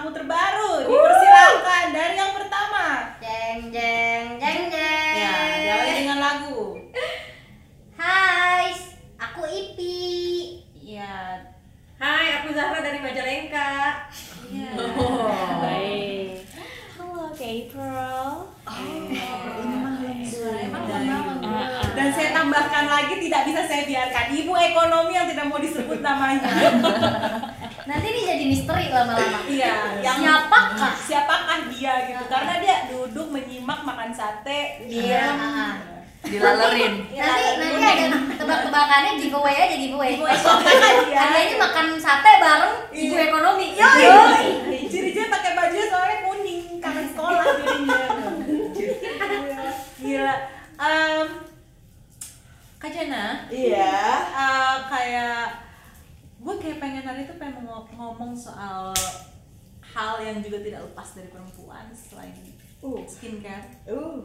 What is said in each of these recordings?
tamu terbaru. Dipersilakan dari yang pertama. Jeng jeng jeng jeng. Ya, diawali dengan lagu. Hai, aku Ipi. Iya. Hai, aku Zahra dari Majalengka. Iya. baik. Halo, April. Emang Dan saya tambahkan lagi tidak bisa saya biarkan ibu ekonomi yang tidak mau disebut namanya. Nanti ini jadi misteri lama-lama. Iya, yang Siapakah? siapakah dia gitu? Karena dia duduk menyimak makan sate. Iya. Dilalerin. Nanti nanti ada tebak-tebakannya giveaway aja giveaway. Dia? Hadiahnya makan sate bareng ibu Iya. ekonomi. Yoi. Ciri-ciri pakai baju soalnya kuning kangen sekolah jadinya. Gila. Em, Kak Jana, Iya. eh, kayak gue kayak pengen hari itu pengen ngo- ngomong soal hal yang juga tidak lepas dari perempuan selain Uh. skincare. Uh.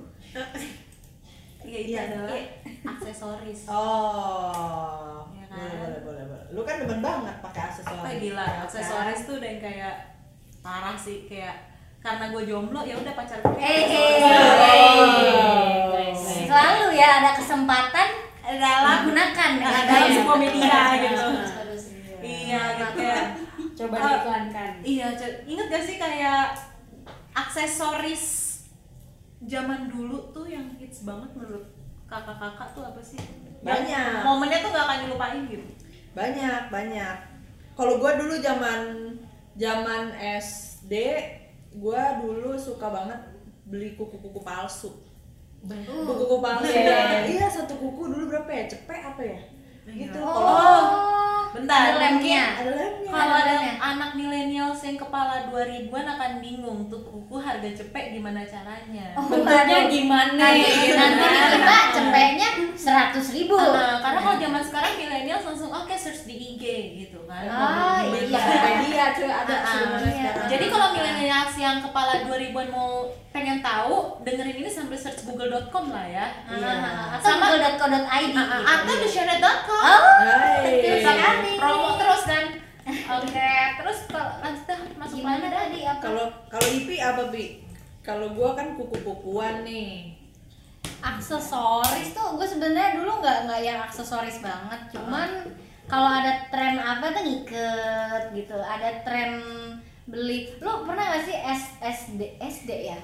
Iya itu Iya, adalah iya. aksesoris. Oh. Iya kan? Boleh, boleh, boleh, boleh. Lu kan demen banget pakai aksesoris. Apa gila, ya kan? aksesoris tuh udah yang kayak parah sih kayak karena gue jomblo ya udah pacar gue Eh, Oh. eh. Selalu ya ada kesempatan dalam gunakan dengan dalam sebuah media gitu. Kayak Coba Oh. diiklankan. iya inget gak sih kayak aksesoris zaman dulu tuh yang hits banget menurut kakak-kakak tuh apa sih? Banyak. Yang Momennya tuh gak akan dilupain gitu. Banyak, banyak. Kalau gua dulu zaman zaman SD, gua dulu suka banget beli kuku-kuku palsu. Uh. Kuku-kuku palsu. Iya. Iya, satu kuku dulu berapa ya? Cepet apa ya? Gitu. Kalau Oh, Bentar, ada lemnya. ada lemnya. Kalau ada anak milenial yang kepala 2000-an akan bingung tuh kuku harga cepek gimana caranya. Oh, Bentuknya aduh. gimana? Nanti nanti kan? dikira cepetnya seratus ribu. Nah, karena kalau zaman sekarang milenial langsung oke search di IG gitu kan. Ah, Di iya. Cuy ada Ah, iya. sekarang. Jadi kalau milenial yang kepala 2000-an mau pengen tahu, dengerin ini sambil search google.com lah ya. Iya. Ah, Atau Sama- google.co.id Ah, ah, gitu. atau dictionary.com. Oh, Tetap sekali. promo terus kan. Oke, terus kalau lanjut masuk dah. tadi apa? Kalau kalau Ipi apa Bi? Kalau gua kan kuku-kukuan nih. aksesoris tuh gue sebenarnya dulu nggak nggak yang aksesoris banget cuman kalau ada tren apa tuh ngiket gitu ada tren beli lu pernah gak sih S, SD SD ya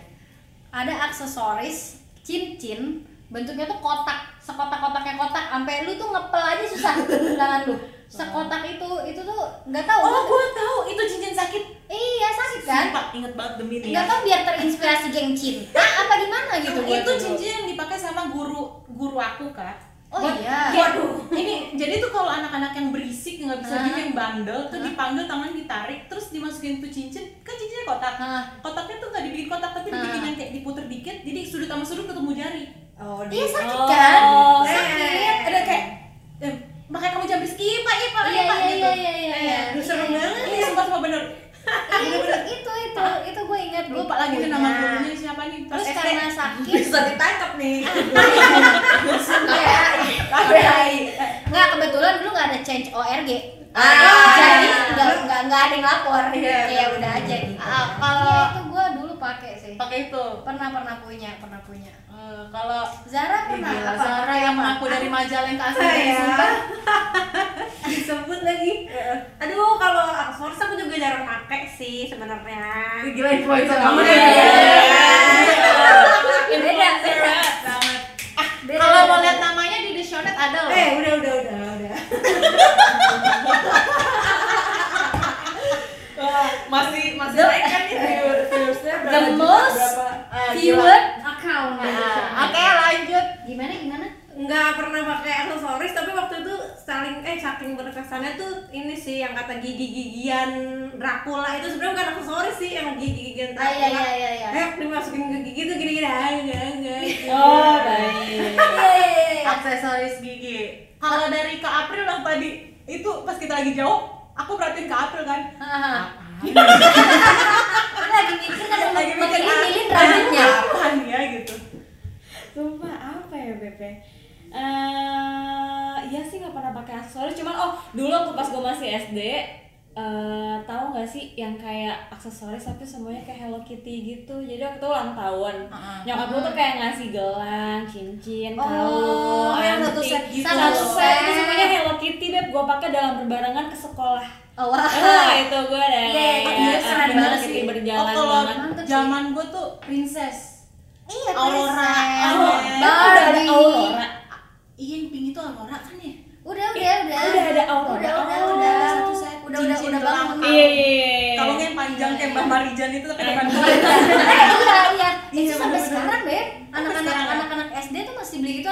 ada aksesoris cincin bentuknya tuh kotak sekotak-kotaknya kotak sampai lu tuh ngepel aja susah tangan lu sekotak itu itu tuh nggak tahu Oh, gua tahu itu cincin sakit. iya sakit kan Sumpah, inget banget demi ini. nggak tahu biar terinspirasi geng cinta apa gimana gitu itu cincin yang dipakai sama guru guru aku kak. Oh iya Waduh, ini jadi tuh kalau anak-anak yang berisik nggak bisa diem yang bandel tuh dipanggil tangan ditarik terus dimasukin tuh cincin kan cincinnya kotak. Hah. Kotaknya tuh nggak dibikin kotak tapi dibikin yang kayak diputer dikit jadi sudut sama sudut ketemu jari. Oh, Iya sakit Oh. kan? Oh, sakit. Ada kayak eh, makanya kamu jangan berisik Ipa, Ipa, Iya Ipa iya gitu. iya iya iya. iya. Serem banget. Iya, sumpah sumpah bener. Iya, itu itu itu itu gue ingat Lupa lagi nih nama gurunya siapa nih? Terus SD. karena sakit, bisa ditangkap nih. kayak KBI. nggak kebetulan dulu nggak ada change ORG. Ah. Jadi nggak nggak nggak ada yang lapor. Iya, Ya udah aja gitu. Ah, Iya kalau itu gue dulu pakai sih. pakai itu. Pernah pernah punya pernah punya. Eh, kalau Zara pernah apa? Zara yang mengaku dari Majalengka asli dari Saya. Disebut lagi. Aduh, kalau aksesoris aku juga jarang pakai sih sebenarnya. Gila influencer Iya. banget Iya. ya. Beda, beda. banget. Kalau mau lihat namanya di Dictionary ada loh. Eh, udah udah udah udah. masih masih naik kan nih viewersnya berapa The most gila. Keyword account. Ah, Oke, lanjut. Gimana gimana? Nggak pernah pakai aksesoris tapi waktu itu saling eh saking berkesannya tuh ini sih yang kata gigi-gigian Dracula itu sebenarnya bukan aksesoris sih emang gigi-gigian Ah iya Dracula iya iya iya. eh dimasukin ke gigi tuh gini-gini ah enggak enggak Oh, baik. Iya iya iya. aksesoris gigi. Kalau dari Kak April yang tadi itu pas kita lagi jauh, aku perhatiin Kak April kan. Lagi mikir kan Lagi mikir makin ah, milih rambutnya. apaan ya gitu. Sumpah apa apa ya BP eh iya sih aksesoris cuman oh dulu waktu pas gue masih SD eh tahu nggak sih yang kayak aksesoris tapi semuanya kayak Hello Kitty gitu jadi waktu itu ulang tahun nyokap gue tuh kayak ngasih gelang cincin Oh, kalung yang satu anting, set gitu. satu set itu semuanya Hello Kitty deh gue pakai dalam berbarengan ke sekolah Oh, wah. ah itu gue deh Iya, iya, kayak iya, keren banget sih. Oh berjalan kalau banget Mantep sih. zaman gue tuh princess. Iya, Aurora, princess. Aurora. Barbie. Aurora Iya yang pink itu Aurora kan? Udah, udah, udah. Udah ada. Udah, udah, Oh. udah. Satu set Udah, udah, udah bangun. iya iya iya Kalungnya yang panjang kayak Mbak Marijan itu tapi depan Eh, iya, iya. Iya, Itu sampai sekarang, Beb. Anak-anak anak-anak SD tuh masih beli gitu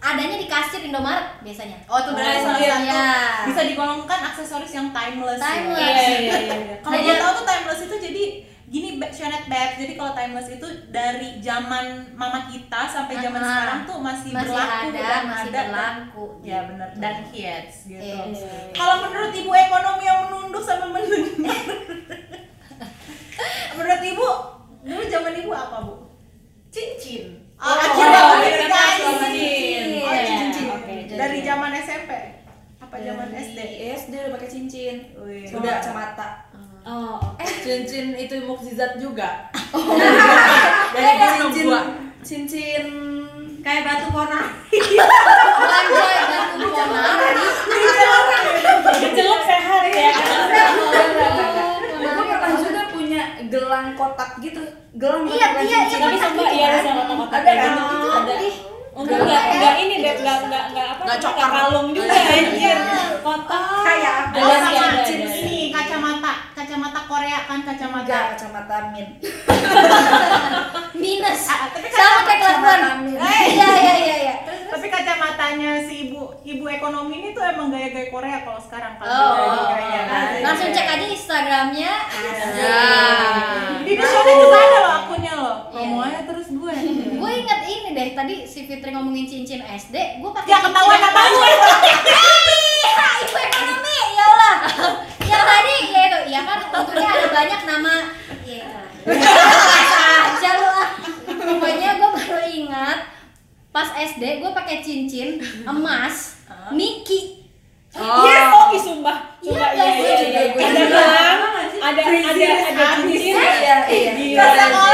adanya di kasir Indomaret biasanya. Oh itu berarti Oh, iya. bisa digolongkan aksesoris yang timeless. Timeless. Iya, iya, iya, iya. Kalau Nah, gue tahu tuh timeless itu jadi gini Shonet bag. Jadi kalau timeless itu dari zaman mama kita sampai zaman Ah, sekarang tuh masih, masih berlaku ada, dan masih ada. berlaku. Ya benar dan hits gitu. Iya. Kalau menurut ibu ekonomi yang menunduk sama menunduk. menurut ibu dulu zaman ibu apa bu? cincin Oh, Oh, akhirnya oh, udah kita dikasih. cincin. Oh, Iya. cincin. Oke, Dari jadi- zaman SMP apa zaman Dari SD? SD udah pakai cincin udah kacamata oh eh cincin itu mukjizat juga. Dari dari dulu cincin. gua. cincin kayak batu kona. Anjay, batu ponari. Celup sehat ya. Gue pernah juga punya gelang kotak gitu. Gelang Iya, bukan iya, cincin. iya. tapi sama iya ada sama kotak-kotak Ada kayak kan? gitu. Itu ada. Ih, Enggak, enggak, enggak ini deh, enggak, enggak, enggak apa Enggak kalung juga anjir. Kotak kayak Ada Oh, sih, sama ada, ada, ini ada. kacamata, kacamata Korea kan kacamata. enggak kacamata min minus. Ah, tapi Sama kayak kelakuan. kacamata min. Iya, iya, iya, iya. Terus Tapi kacamatanya si ibu ibu ekonomi ini tuh emang gaya-gaya Korea kalau sekarang kan. Oh, gaya langsung cek aja Instagramnya. Di Visionnya juga ada loh akunnya loh. Iya. aja terus gue. Gue inget ini deh tadi si Fitri ngomongin cincin SD, gue pakai Ya ketahuan ketahuan. Ih, ibu ekonomi, ya Allah. Ya kan untungnya ada banyak nama. Ya itu. Aja lu. Pokoknya gue baru ingat pas SD gue pakai cincin emas Mickey. Oh. Yes, oh, sumpah, Iya, sumpah, nggak iya, sih? iya, iya, Gue ada juga. gelang, ada, ada, ada cincin, iya iya Gila. Gak sekolah pakai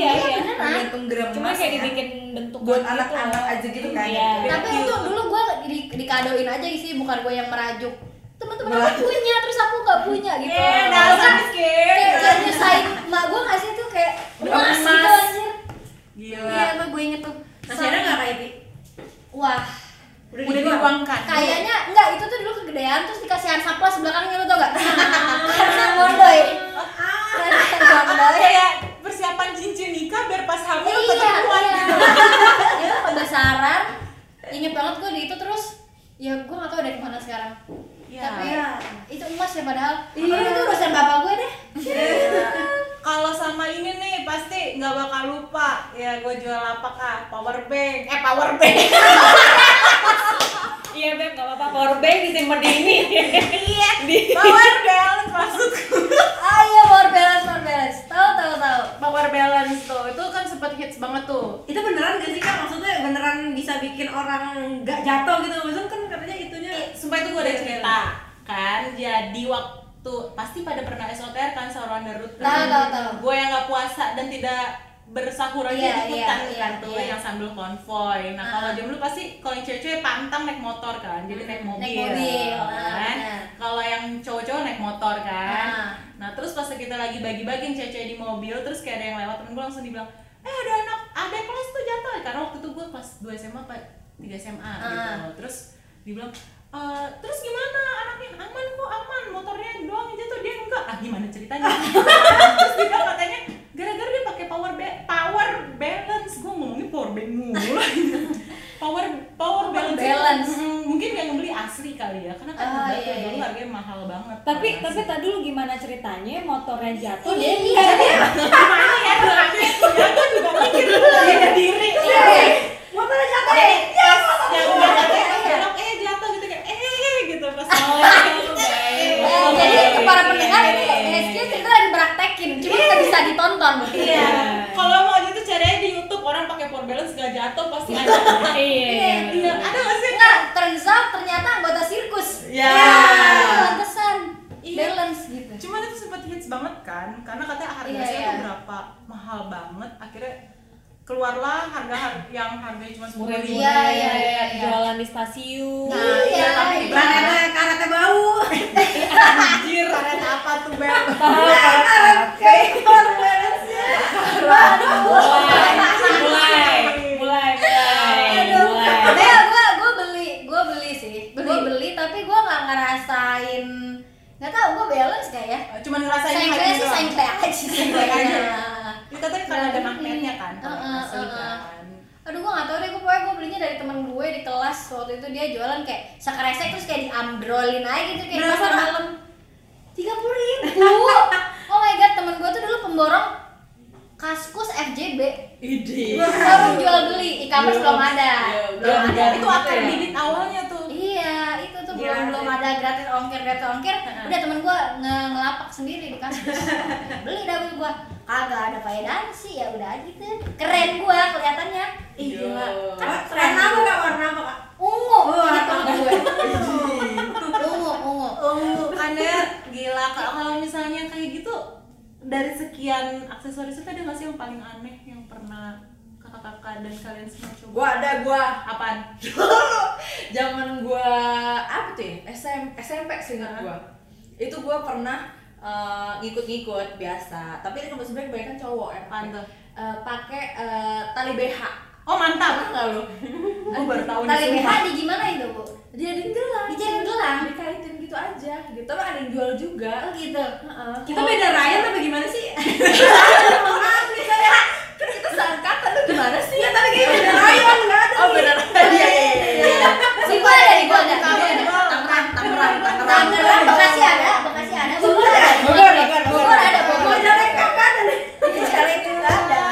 Iya, iya. tergantung gram Cuma kayak ya. dibikin bentuk buat gitu anak-anak aja gitu kan Iya. Tapi itu dulu gue di, dikadoin aja sih, bukan gue yang merajuk. Teman-teman aku punya, terus aku nggak punya gitu. Eh, Kan dasar miskin. kayak kayak nyusahin emak gue nggak sih tuh kayak emas gitu anjir. Gila. Iya, emang gue inget tuh. masih ada nggak kayak itu Wah, udah Udah diuangkan. kayaknya enggak itu tuh dulu kegedean terus dikasih Hansaplas belakangnya lu tau gak? Karena mondoy. Karena mondoy. Persiapan cincin nikah biar pas hamil Iya, tetap kuat. iya. Itu pembesaran. Ingat banget gue di itu terus ya gue gak tau dari ke mana sekarang. Iya. Tapi itu emas ya padahal. Iya. Itu urusan bapak gue deh. Kalau sama ini nih pasti nggak bakal lupa ya gue jual apa kah power bank eh power bank Iya, Beb, gak apa-apa, power bank disimpan di ini iya power balance maksudku Ah iya power balance power balance. Tahu tahu tahu. Power balance tuh itu kan sempet hits banget tuh itu beneran gak sih kak maksudnya beneran bisa bikin orang nggak jatuh gitu maksudnya kan katanya itunya Eh, sumpah itu gue ada cerita kan jadi waktu pasti pada pernah SOTR kan sahur on the road Tahu, tahu, tahu. gue yang nggak puasa dan tidak bersahur aja Iya, ikutan iya, kan iya, tuh iya. yang sambil konvoy nah Ah. kalau jam dulu pasti kalau yang cewek-cewek pantang naik motor kan jadi naik mobil, Naik mobil, ah, kan benar. kalau yang cowok-cowok naik motor kan Ah. Nah terus pas kita lagi bagi-bagi cewek-cewek di mobil terus kayak ada yang lewat temen gue langsung dibilang eh ada anak ada kelas tuh jatuh. Karena waktu itu gue kelas 2 SMA apa 3 SMA gitu. Ah. terus dibilang "Eh, terus gimana? Anaknya aman kok aman. Motornya doang jatuh. Dia enggak. Ah gimana ceritanya? Terus dia katanya gara-gara dia pakai power ba- power balance. Gue ngomongin power bank mulu power power, balance, balance. Hmm, mungkin yang beli asli kali ya karena kan ah, iya, ya, iya. dulu harganya mahal banget. Tapi tapi tadi lu gimana ceritanya motornya jatuh dia iya. ini gimana ya? Terakhir ya? aku ya? juga mikir dulu ya diri. Iya. Iya. Motornya jatuh. Ya yang udah jatuh. eh jatuh gitu kayak eh gitu. Pas jadi para pendengar ini SQ lagi praktekin cuma bisa ditonton. Iya power balance gak jatuh pasti ada. Iya. Iya, ada gak sih? Enggak, turns out ternyata anggota sirkus. Ya. Pantesan Iya. balance gitu. Cuman itu sempat hits banget kan, karena katanya harga Iya, saya iya. tuh berapa mahal banget. Akhirnya keluarlah harga har- yang harganya cuma sepuluh ribu. Iya, iya, iya, iya. Jualan di stasiun. Nah, iya, tapi iya. di Karena karate bau. Anjir, karet apa tuh Bel? mulai mulai mulai mulai mulai Tapi ya gua gua beli, gua beli sih. Gua beli tapi gua nggak ngerasain nggak tahu gua balance kayak ya. Cuman ngerasain kayak sih kayak aja sih. Sayang kayaknya. Ini katanya karena ada magnetnya kan, heeh. kan. Aduh gua gak tau deh, gua pokoknya gua belinya dari temen gue di kelas. Waktu itu dia jualan kayak sekresek terus kayak diambrolin aja gitu kayak Berapa, pasar malam. tiga puluh ribu. Oh my god temen gue tuh dulu pemborong kaskus FJB Ide. baru jual beli e-commerce belum ada. Iya, belum ada. Itu akar bibit awalnya tuh. iya itu tuh Gila belum belum sih. ada gratis ongkir gratis ongkir udah temen gue nge ngelapak sendiri di kaskus beli dah beli gue kagak ada faedah sih. Ya udah gitu. Keren gue kelihatannya. Ih, gila. Kan warna apa kak? Warna apa kak? ungu Oh, ingat apa? temen gue ungu ungu. Oh, karena gila Kak, kalau misalnya kayak gitu dari sekian aksesoris itu ada nggak sih yang paling aneh yang pernah kakak-kakak dan kalian semua coba? Gua ada gua. Apaan? Zaman gua apa tuh ya? SM, SMP seingat gua. Itu gua pernah eh, ngikut-ngikut biasa. Tapi ini kan sebenarnya kebanyakan cowok ya. Apaan tuh? Eh, pakai eh, tali BH. Oh mantap. nggak lu? Gue baru tahu tali BH di gimana itu bu Dijadiin gelang. Dijadiin gelang? Dikaitin gitu aja. Gitu. Tapi ada yang jual juga. oh gitu Heeh. Kita beda rayon apa gimana sih? Maaf nih saya. Kan kita seangkatan lu gimana sih? Iya tapi kayak beda rayon nggak ada. Oh benar. Iya iya iya. si gua ada di gua ada di gua ada Tangerang, Tangerang, Tangerang Bekasi ada Bekasi ada Bogor ada Bogor, Bogor, Bogor ada Bogor Bogor ada kakak ada. itu ada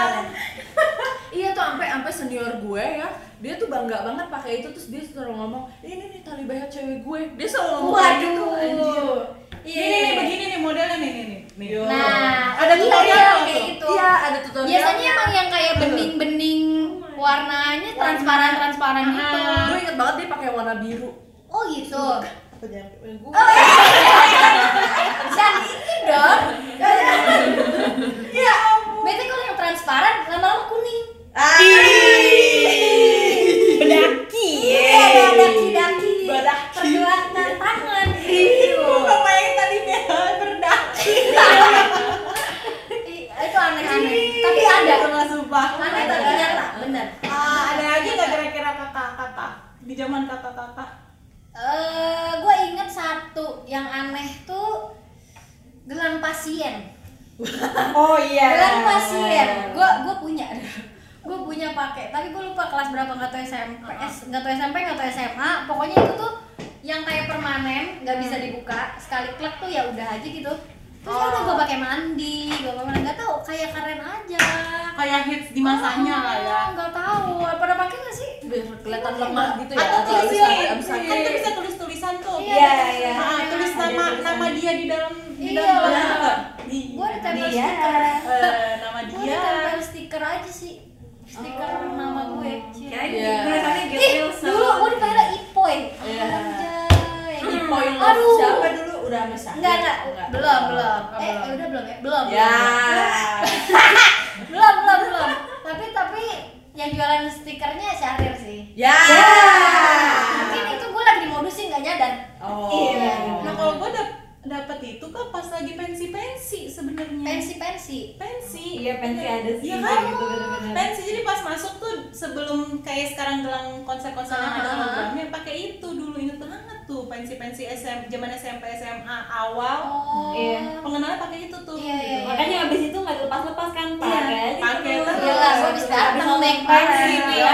Iya tuh sampai sampai senior gue ya dia tuh bangga banget pakai itu terus dia selalu ngomong ini nih tali BH cewek gue dia selalu ngomong kayak gitu anjir waduh Ini nih, nih, begini nih modelnya nih nih nih. nih. Yo. nah Ada iya, tutorial iya, nggak kayak tuh? gitu iya ada tutorial biasanya emang yang kayak bening-bening warnanya transparan transparan gitu gue inget banget dia pakai warna biru oh gitu apa nyampe gue oh iya jangan ini dong ya bete kalau yang transparan lama-lama kuning bedaki iya ada daki-daki Badaki. pergelangan tangan Gue gak pengen tadi BH berdaki. Ih, itu aneh-aneh tapi ada Itu nggak sumpah. aneh tapi nyata bener Ah, ada lagi nggak kira-kira kakak-kakak di zaman kakak-kakak? eh gue inget satu yang aneh tuh gelang pasien Oh gelang pasien gue gue punya. Gue punya pakai. Tapi gue lupa kelas berapa. Nggak tahu SMP S nggak tahu SMP nggak tahu SMA pokoknya itu tuh yang kayak permanen nggak bisa dibuka. Sekali klek tuh ya udah aja gitu. Terus ya udah gue pakai mandi gue pakai nggak tahu kayak keren aja. Kayak hits di masanya lah ya. Ah, nggak tahu. Pada pakai nggak sih? Biar kelihatan lemah gitu ya. Atau tulis kan tuh bisa. Tulis tulisan tuh. Iya, iya. Ah, tulis nama nama dia di dalam di Iya. dalam nggak? Di gue ada tempel Dia. stiker eh, nama gue dia. ada tempel stiker aja sih stiker nama gue Cie. Kirain Iya. tulisannya Get Ih, Wilson. dulu gue dipanggil Ipoy. Iya. Anjay. Ipoy love Aduh. siapa dulu udah bisa Enggak, enggak. Belum, belum. Oh, Eh, belum. eh, udah belum ya? Belum. ya Belum, belum, belum. Tapi tapi yang jualan stikernya Syahrir sih. ya gue lagi dimodusin nggak nyadar. oh Iya. Nah kalau gue dap dapat itu kan pas lagi pensi-pensi sebenarnya. Pensi-pensi. Pensi. Iya, pensi ada sih, Iya kan? gitu. Pensi jadi pas masuk tuh sebelum kayak sekarang gelang konser-konser yang ada Ah. hologramnya pakai itu dulu inget banget tuh pensi-pensi SM zaman SMP SMA awal. Oh. Iya. Pengenalnya pakai itu tuh. Iya, iya, iya. makanya abis itu nggak lepas-lepas kan Iya, pakai aja pakai terus. terus. Habis datang Abis nonton naik pensi Iya.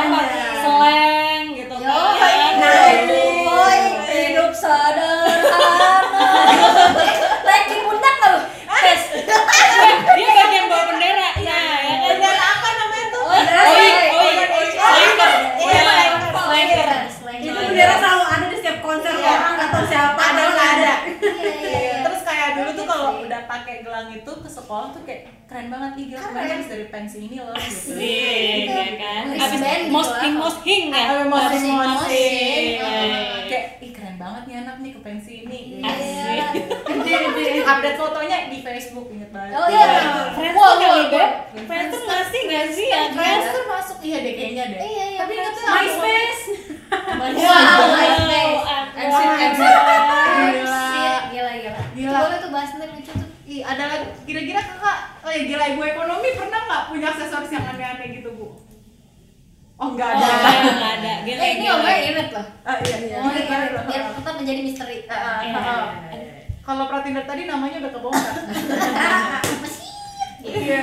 seleng gitu kan nah hidup sederhana. Naikin pundak lu? Tes. dia bagian bawa bendera ya ya kan Bendera apa namanya tuh? Oh, iya. Oh, iya. Oh, iya. Itu bendera selalu ada di setiap konser Iya. orang nggak tahu siapa Ada nggak ada? Iya, iya, iya. Terus kayak dulu tuh kalau udah pakai gelang itu ke sekolah tuh kayak keren banget nih gila kemarin habis dari pensi ini loh gitu. Iya, iya kan. Habis band gitu mosking ya mosing. Heeh. Kayak banget nih anak nih ke pensi ini. Iya. Update fotonya di Facebook inget banget. Oh iya. Friends Wah, tuh kali beb wah. Friends tuh ngasih gak sih ya Friendster masuk iya deh kayaknya deh. Iya, iya, Tapi inget tuh Friendster. MySpace Wow, MySpace. Exit, exit. Gila. Gila gila. Boleh tuh bahas nih lucu tuh. Ih, ada kira-kira kakak, oh ya gila ibu ekonomi pernah nggak punya aksesoris yang aneh-aneh gitu bu? Oh nggak Oh, ada. nggak ada Gile, Eh, ini ngomongnya inget loh. Ah, iya, iya. Oh, iya, biar ah, tetap menjadi misteri. ah, ah, Iya. ah. Kalau Pratinder tadi namanya udah kebongkar. Iya.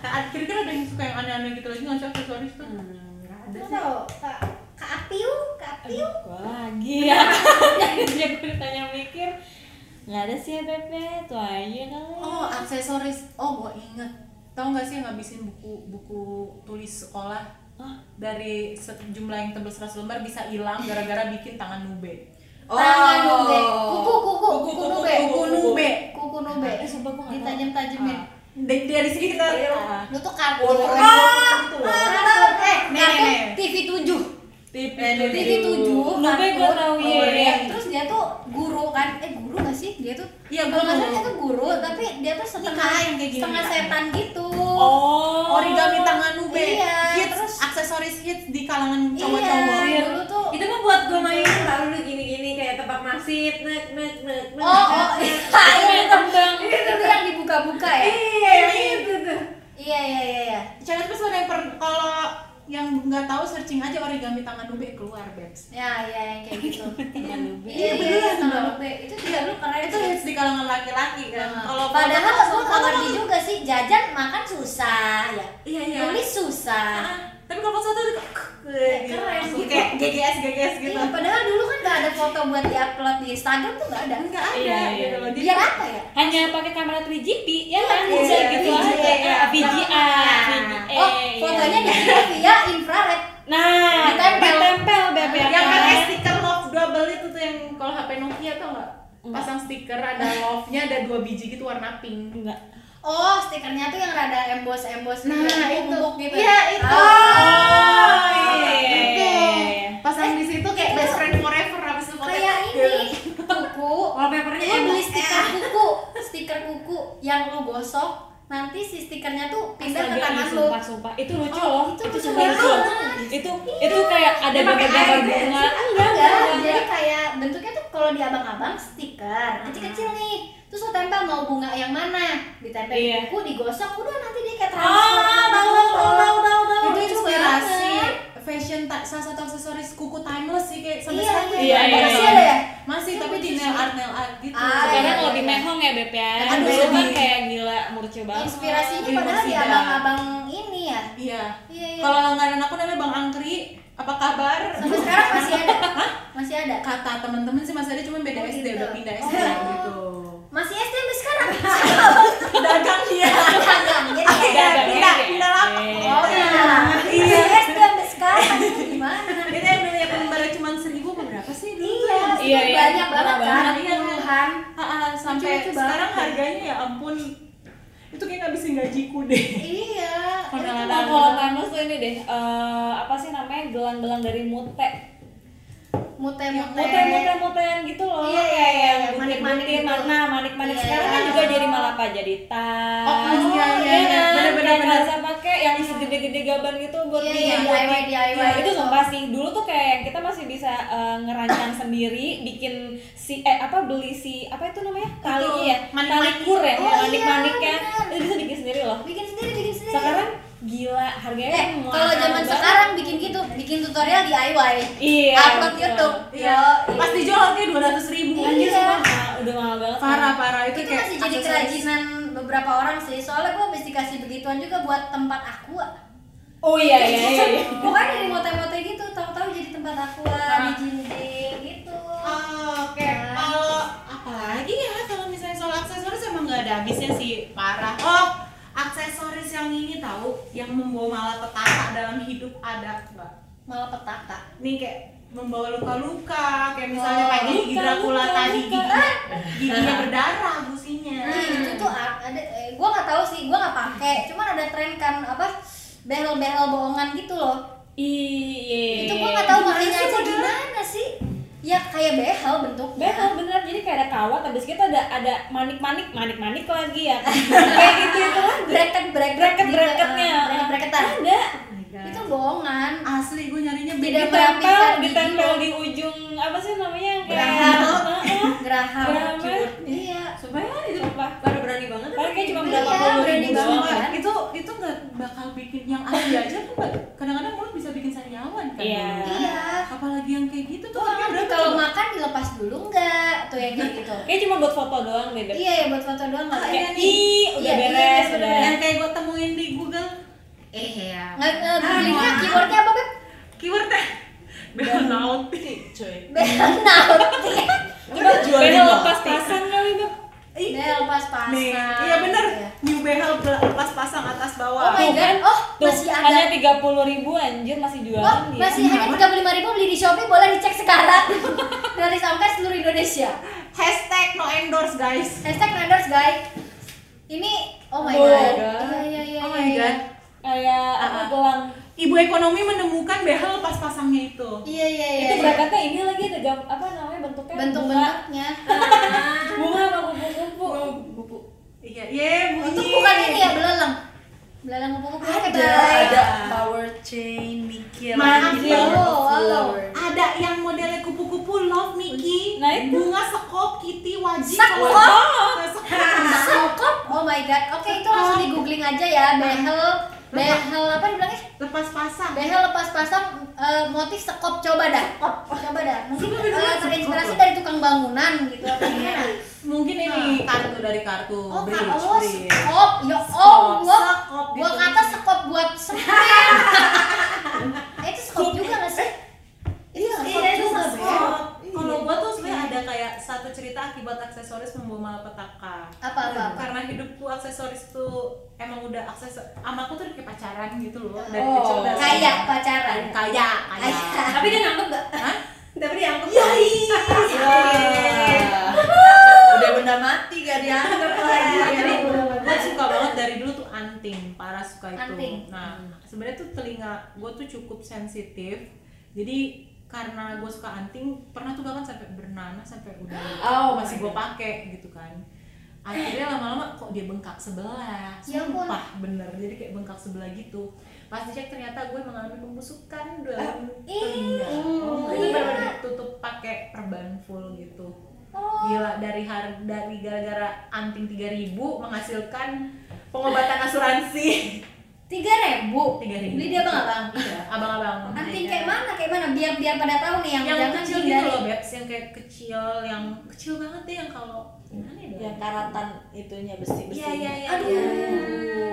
Ah, Kira-kira ada yang suka yang aneh-aneh gitu lagi nggak sih aksesoris tuh? Ada tahu, Kak Kak Apiu, Kak Apiu. Gua lagi ya Dia gue ditanya mikir Nggak ada sih ya Pepe, itu aja kali Oh aksesoris, oh gua inget. Tahu nggak sih ngabisin buku buku tulis sekolah? Dari sejumlah yang tebel 100 lembar bisa hilang gara-gara bikin tangan nube. Tangan nube. Kuku, kuku, Kuku, kuku nube. kuku nube. Kuku nube. Eh, sumpah gua. Ditajam-tajamin. Dari, dari sini kita ah. Lu tuh kartu. Ah, loh. kartu. Eh, kartu. TV 7. TV 7 Nube gua tahu, iya, iya. Terus dia tuh guru kan. Eh, guru gak sih? Dia tuh Iya, kalau nggak salah dia tuh guru, tapi dia tuh setengah kayak gini, setengah setan gitu. Oh Origami tangan nube. Iya, hits, terus aksesoris hits di kalangan Iya, cowok-cowok. dulu tuh itu mah buat gue main lalu gini-gini kayak tebak nasib nek nek nek nek Oh, oh, iya, Iya, itu tembang. itu tuh yang dibuka-buka ya. iya itu tuh Iya, iya, iya, iya. Challenge plus ada yang per, kalau yang nggak tahu searching aja origami tangan nube keluar, Babs. Ya, iya yang kayak gitu. Tangan nube. Iya, beneran tangan nube. Itu juga lu keren Itu hits di kalangan laki-laki kan. Nah, Kalau padahal gue nggak ngerti juga sih jajan makan susah ya. Iya, iya. Nulis susah. Tapi kalau satu itu Keren gitu. gitu. kayak GGS GGS gitu. Iya, padahal dulu kan nggak ada foto buat diupload di Instagram tuh nggak ada. Enggak ada Iya, iya, gitu loh. Jadi Biar apa ya? Hanya pakai kamera 3GP ya kan? Iya, Bisa iya, gitu aja. VGA. Oh, fotonya di sini via infrared. Nah, Ditempel. ditempel beb ya yang kan? pakai stiker love double itu tuh yang kalau HP Nokia tau nggak? Pasang stiker ada love-nya ada dua biji gitu warna pink. Enggak. Oh, stikernya tuh yang rada embos-embos Nah, gitu, itu. gitu. Iya, itu. Oh, iya, iya, Itu. iya, iya. Pasang di situ kayak itu best friend forever habis itu pakai kayak ini kuku. wallpapernya Lu beli emang stiker kuku, stiker kuku yang lu gosok, nanti si stikernya tuh pindah ke tangan iya, lu. sumpah, sumpah. Itu lucu Oh, loh. itu Itu lucu sumpah lucu. banget. Itu itu kayak ada gambar-gambar air, bunga. Enggak, Enggak, enggak, jadi kayak bentuknya tuh kalau di abang-abang stiker kecil-kecil nih. Terus lo tempel mau bunga yang mana? Ditempel Iya. di kuku, digosok, udah nanti dia kayak oh transfer. tahu tahu tahu tahu tahu tahu itu inspirasi banget. Fashion ta- salah satu aksesoris kuku timeless sih kayak sampai Iya, sekarang iya, Iya, iya, Masih iya. ada ya? masih Iya, tapi di nail art nail art gitu Ah, Sekarang iya, lebih iya. mehong ya Beb ya. Aduh, Dulu kan kayak gila murce banget. Inspirasinya Iya, padahal di abang-abang ini ya. iya Iya, iya. kalau langganan aku namanya bang Angkri apa kabar Sampai sekarang masih ada. Masih ada. kata teman-teman sih masih ada cuma beda Oh, SD gitu. udah pindah SD Oh. gitu Masih SD sampai sekarang. dagang dia Dagang, jadi ya. Dagang, pindah iya. pindah lapak Iya. Oh iya. Masih SD sampai sekarang. Gimana? itu yang dulunya lembarnya cuma seribu apa berapa sih dulu Iya, ya? Iya, iya. banyak banget Murah kan, banget, iya. puluhan. Ah, ah, sampai Lucu-lucu sekarang harganya ya ampun. Itu kayak ngabisin gajiku deh. Iya. Kalau timeless tuh ini deh, eh, apa sih namanya gelang-gelang dari mute, Mute-mute. mute, mute, mutean gitu loh, Iya, iya, kayak iya, yang iya, manik-manik butir-butir, gitu. mana manik-manik Iya, sekarang kan iya. juga jadi malah apa jadi tas, Oh, iya, iya, ya iya. kan? Bener-bener, Kayak bener. pakai yang segede-gede gaban gitu buat Iya, iya, DIY, di- DIY itu gitu. sumpah sih. Dulu tuh kayak yang kita masih bisa eh, ngerancang sendiri, bikin si eh apa beli si apa itu namanya talinya ya, tali manik-manik. kur ya, Oh, yang iya, bener. itu bisa bikin sendiri loh. Bikin sendiri, bikin sendiri. Sekarang gila harganya Eh, kalau zaman sekarang bikin tutorial DIY. Iya. Upload betul. YouTube. Iya. Yo, Pas dijual harganya dua ratus ribu. Anjir Iya. sumpah mahal, udah mahal banget. Parah parah itu, itu kayak masih jadi kerajinan beberapa orang sih. Soalnya gua habis dikasih begituan juga buat tempat aqua. Oh iya iya iya. iya. Bukan dari mote-mote gitu, tahu-tahu jadi tempat aqua, Ah. dijinjing gitu. Oh, Oke, Nah. kalau apalagi ya kalau misalnya soal aksesoris emang nggak ada habisnya sih parah. Oh, aksesoris yang ini tahu yang membawa malapetaka dalam hidup ada nggak? Malah petaka. Nih kayak membawa luka-luka kayak misalnya Oh, kayak gigi Dracula luka, tadi luka. gigi giginya berdarah businya. Ih, itu tuh ada eh, gua nggak tahu sih, gua nggak pakai. Cuman ada tren kan apa? Behel-behel bohongan gitu loh. Iya. itu gua nggak tahu makanya aja gimana sih ya kayak behel bentuknya Betul bener jadi kayak ada kawat habis gitu ada ada manik-manik manik-manik lagi ya kayak gitu itu kan bracket bracket bracket bracketnya bracket bracketan ada itu bohongan asli gue nyarinya Tidak ditempel ditempel di ujung apa sih namanya yang kayak Geraham. iya. Supaya itu pada berani banget Paling kayak cuma Iya, berapa puluh berani banget. doang Sumpah, kan? Itu itu nggak bakal bikin yang asli aja kan Mbak. kadang-kadang mulut bisa bikin sariawan kan. Iya. iya. Apalagi yang kayak gitu tuh Tuh kalau makan dilepas dulu enggak tuh yang kayak gitu. Kayak cuma buat foto doang deh iya ya buat foto doang nggak kayak pakai ih udah Iya, iya, beres iya, udah. yang kayak gue temuin di Google. Eh ya. Nggak nggak googlingnya keywordnya apa beb keywordnya bel nauti cuy behel nauti coba jual behel lepas pasan kali Beb. behel pas pasang iya bener new behel lepas pasang atas oh bawah my god oh Tuh, masih hanya ada tiga puluh ribu anjir masih Oh, jualan dia masih hanya tiga puluh lima ribu beli di Shopee boleh dicek sekarang dari sampai seluruh Indonesia. hashtag no endorse guys Hashtag endorse guys. Ini oh my Oh god. my God. Iya iya iya. oh iya, my iya. god kayak apa Ah. Ibu ekonomi menemukan behel lepas pasangnya itu Iya iya iya. itu iya. berangkatnya ini lagi ada gam apa namanya bentuknya bunga bentuk-bentuknya. bunga sama kupu-kupu iya iya bunyi Itu bukan ini ya belalang. Belalang kupu-kupu ada ada power chain Maaf gitu ya. Oh, ada yang modelnya kupu-kupu love Mickey Nah, itu. bunga sekop kitty wajib Sekop? Sekop Sekop. Oh my god. Oke, itu langsung di googling aja ya. Behel behel apa dibilangnya? lepas pasang Behel lepas pasang eh, motif sekop coba dah. Coba dah. Mungkin beneran eh, terinspirasi sekop. dari tukang bangunan gitu apa gimana? mungkin ini kartu dari kartu Oh, bridge, oh, sekop. Ya Sekop, oh, gua sekop gua gitu. kata sekop buat semen. Eh, itu sekop juga gak sih? Itu sekop Iya, itu juga, sekop. Beb. Kalau gua tuh sebenarnya ada kayak satu cerita akibat aksesoris membawa malapetaka. Apa apa apa? Karena hidupku aksesoris tuh aksesoris sama aku tuh kayak pacaran gitu loh dari Oh. kecil udah Kayak pacaran. kayak kayak tapi dia ngambek gak Hah? tapi dia ngambek Iya, Wah. udah benda mati gak dianggap lagi Jadi gue suka banget dari dulu tuh anting, parah suka itu. Anting. Nah, sebenarnya tuh telinga gue tuh cukup sensitif. Jadi karena gue suka anting, pernah tuh bahkan sampai bernanah sampai udah Oh, masih gue pakai gitu kan. Akhirnya lama-lama kok dia bengkak sebelah, Ya sumpah bener. Jadi kayak bengkak sebelah gitu. Pas dicek ternyata gue mengalami pembusukan dalam ih. telinga. Oh, itu iya. benar-benar ditutup pakai perban full gitu Oh. gila dari har dari gara-gara anting 3000 menghasilkan pengobatan asuransi Tiga ribu. 3000 Beli dia abang-abang. iya abang-abang Anting kayak mana? Kayak mana? Biar biar pada tahu nih yang, yang kecil gitu loh Bebs yang kayak kecil yang kecil banget deh yang kalau ya yang karatan itunya besi besi iya iya iya Aduh. iya.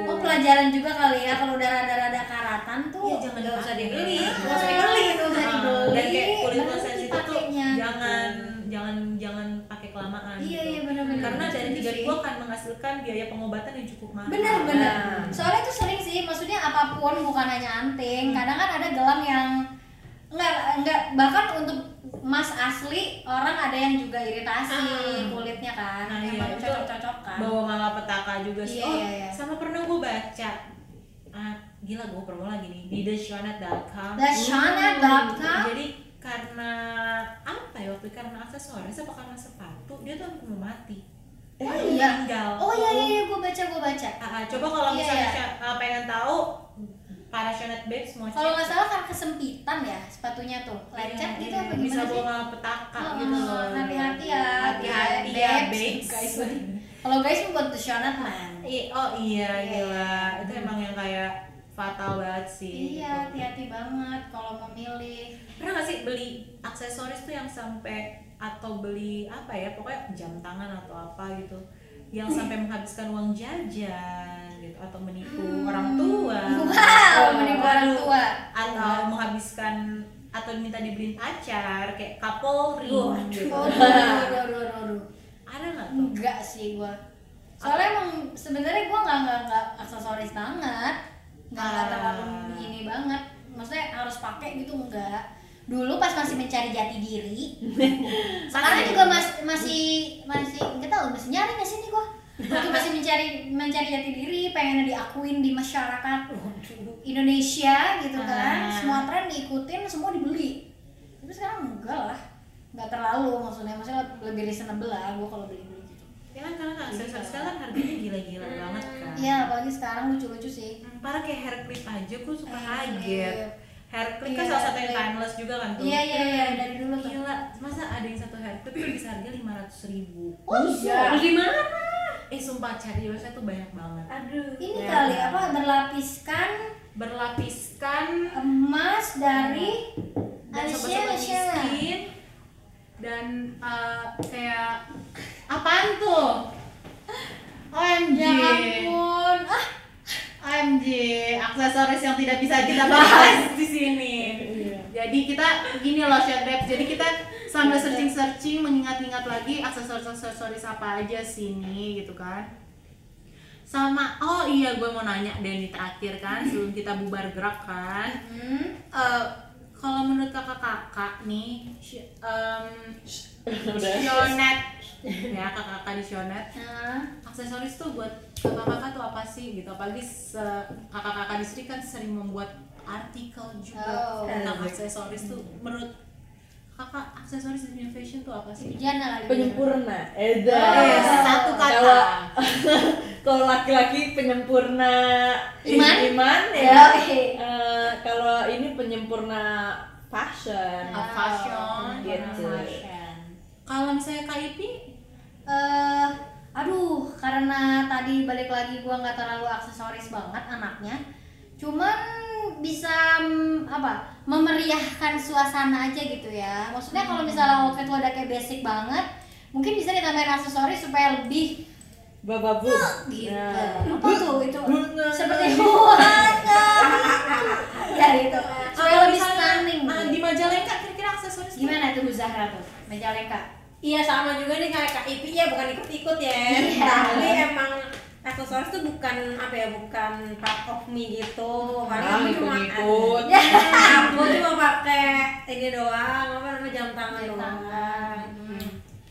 Oh pelajaran juga kali ya kalau udah rada-rada karatan tuh Iya, jangan nggak usah dibeli, Ah. nggak usah dibeli, nggak usah Ah, dibeli. dan kayak kulit Baru lo sensitif tuh jangan jangan jangan pakai kelamaan Iya gitu. iya benar-benar. karena dari tiga ribu akan menghasilkan biaya pengobatan yang cukup mahal Benar benar. Nah. Soalnya itu sering sih, maksudnya apa pun bukan hanya anting. Kadang kan ada gelang yang enggak enggak bahkan untuk emas asli orang ada yang juga iritasi Ah. kulitnya kan. Nah, iya, Emang itu cocok-cocok kan. bawa malapetaka juga sih. Iya, oh, iya, iya. sama pernah gue baca. Ah, gila gue promo lagi nih di theshonat.com. Theshonat.com? Jadi karena apa ya waktu karena aksesoris apa karena sepatu dia tuh hampir mau mati. Oh Dia iya. meninggal. Oh iya iya, iya gue baca gue baca. Ah, ah, coba kalau Iya, misalnya iya. Sya- ah, pengen tahu para Shonat Babes mau Kalau nggak salah karena kesempitan ya sepatunya tuh. Lecet Iya, gitu iya. apa bisa gimana sih? bawa malapetaka Oh, gitu oh, loh. hati-hati ya, Hati-hati ya, babes. babes. Guys, Kalau guys mau buat Theshonat man. Oh iya Iya, gila iya. itu emang yang kayak fatal banget sih Iya, hati-hati banget kalau memilih. pernah gak sih beli aksesoris tuh yang sampai atau beli apa ya pokoknya jam tangan atau apa gitu yang sampai menghabiskan uang jajan gitu atau menipu orang tua Wow, menipu orang tua. atau menghabiskan atau minta dibeliin pacar kayak couple ring gitu Aduh, aduh, aduh, aduh, aduh. ada nggak tuh Enggak sih gua. Soalnya emang sebenarnya gua nggak nggak nggak aksesoris banget, nggak nggak Ah. terlalu ini banget. Maksudnya harus pakai gitu enggak. Dulu pas masih mencari jati diri, sekarang juga mas, masih masih nggak tahu masih nyari nggak sih nih gua? Tuh masih mencari mencari jati diri pengen diakuin di masyarakat Indonesia gitu kan. Ah. semua tren diikutin semua dibeli. Tapi sekarang enggak lah. Nggak terlalu maksudnya. Maksudnya lebih reasonable lah gue kalau beli beli gitu. Ya kan karena aksesoris sekarang kan harganya gila-gila banget kan. Iya apalagi sekarang lucu-lucu sih. Hmm, Parah kayak hair clip aja gue suka Eh, kaget. Hair clip kan Iya, salah satu yang timeless juga kan tuh. iya iya iya dari dulu tuh. Gila, masa ada yang satu hair clip tuh bisa harga lima ratus ribu. oh iya. Di mana? Eh sumpah cari di website tuh banyak banget. Aduh. ini Ya. kali apa berlapiskan Berlapiskan emas dari dan Alicia, sobat-sobat miskin dan eh, kayak apaan tuh? OMG. ya ampun ah OMG, aksesoris yang tidak bisa kita bahas di sini. Jadi kita gini loh Shot Rap. Jadi kita sambil searching-searching mengingat-ingat lagi aksesoris-aksesoris apa aja sini gitu kan. Sama oh iya gue mau nanya deh nih terakhir kan sebelum kita bubar gerak kan. hmm. Eh, kalau menurut kakak-kakak nih. Sionet ya kakak-kakak di Sionet nah aksesoris tuh buat kakak-kakak tuh apa sih gitu apalagi kakak-kakak di sini kan sering membuat artikel juga Oh. tentang aksesoris tuh menurut kakak aksesoris di dunia fashion tuh apa sih? Jana kali penyempurna. Eh, Eda. Satu kata. Kalau- kalau laki-laki penyempurna Iman? iman Ya, ya oke. Eh, kalau ini penyempurna fashion. Ah, fashion, gitu. Kalau misalnya Kak Ipi, eh aduh karena tadi balik lagi gua nggak terlalu aksesoris banget anaknya. Cuman bisa mm, apa memeriahkan suasana aja gitu ya maksudnya kalau misalnya outfit lo udah kayak basic banget mungkin bisa ditambahin aksesoris supaya lebih bababu gitu Nah. apa tuh itu Bunga. seperti warna ya gitu supaya kalau lebih stunning gitu. di Majalengka kira-kira aksesoris gimana tuh Bu Zahra tuh Majalengka Iya sama juga nih kayak Kak Ipi ya bukan ikut-ikut ya. Iya. Tapi emang aksesoris tuh bukan apa ya bukan part of me gitu. Ah, Paling aku cuma. Ya, aku cuma pakai ini doang apa namanya jam tangan Jam doang. tangan. Hmm.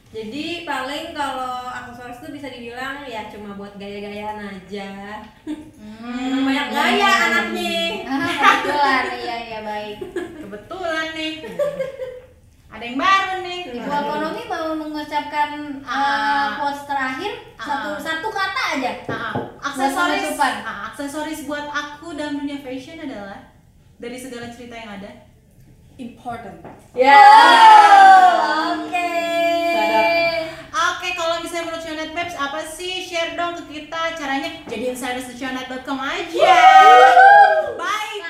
Jadi paling kalau aksesoris tuh bisa dibilang ya cuma buat gaya-gayaan aja. Emang banyak gaya anaknya. ah kebetulan iya iya baik kebetulan nih. Ada yang baru nih. Ibu ekonomi mau mengucapkan uh, quotes terakhir Ah. satu satu kata aja. Ah, aksesoris. ah, aksesoris buat aku dalam dunia fashion adalah dari segala cerita yang ada important. Ya Oke. Oke, kalau misalnya menurut Sionet Babes, apa sih? Share dong ke kita caranya. Jadi insiderstionet.com aja. Bye!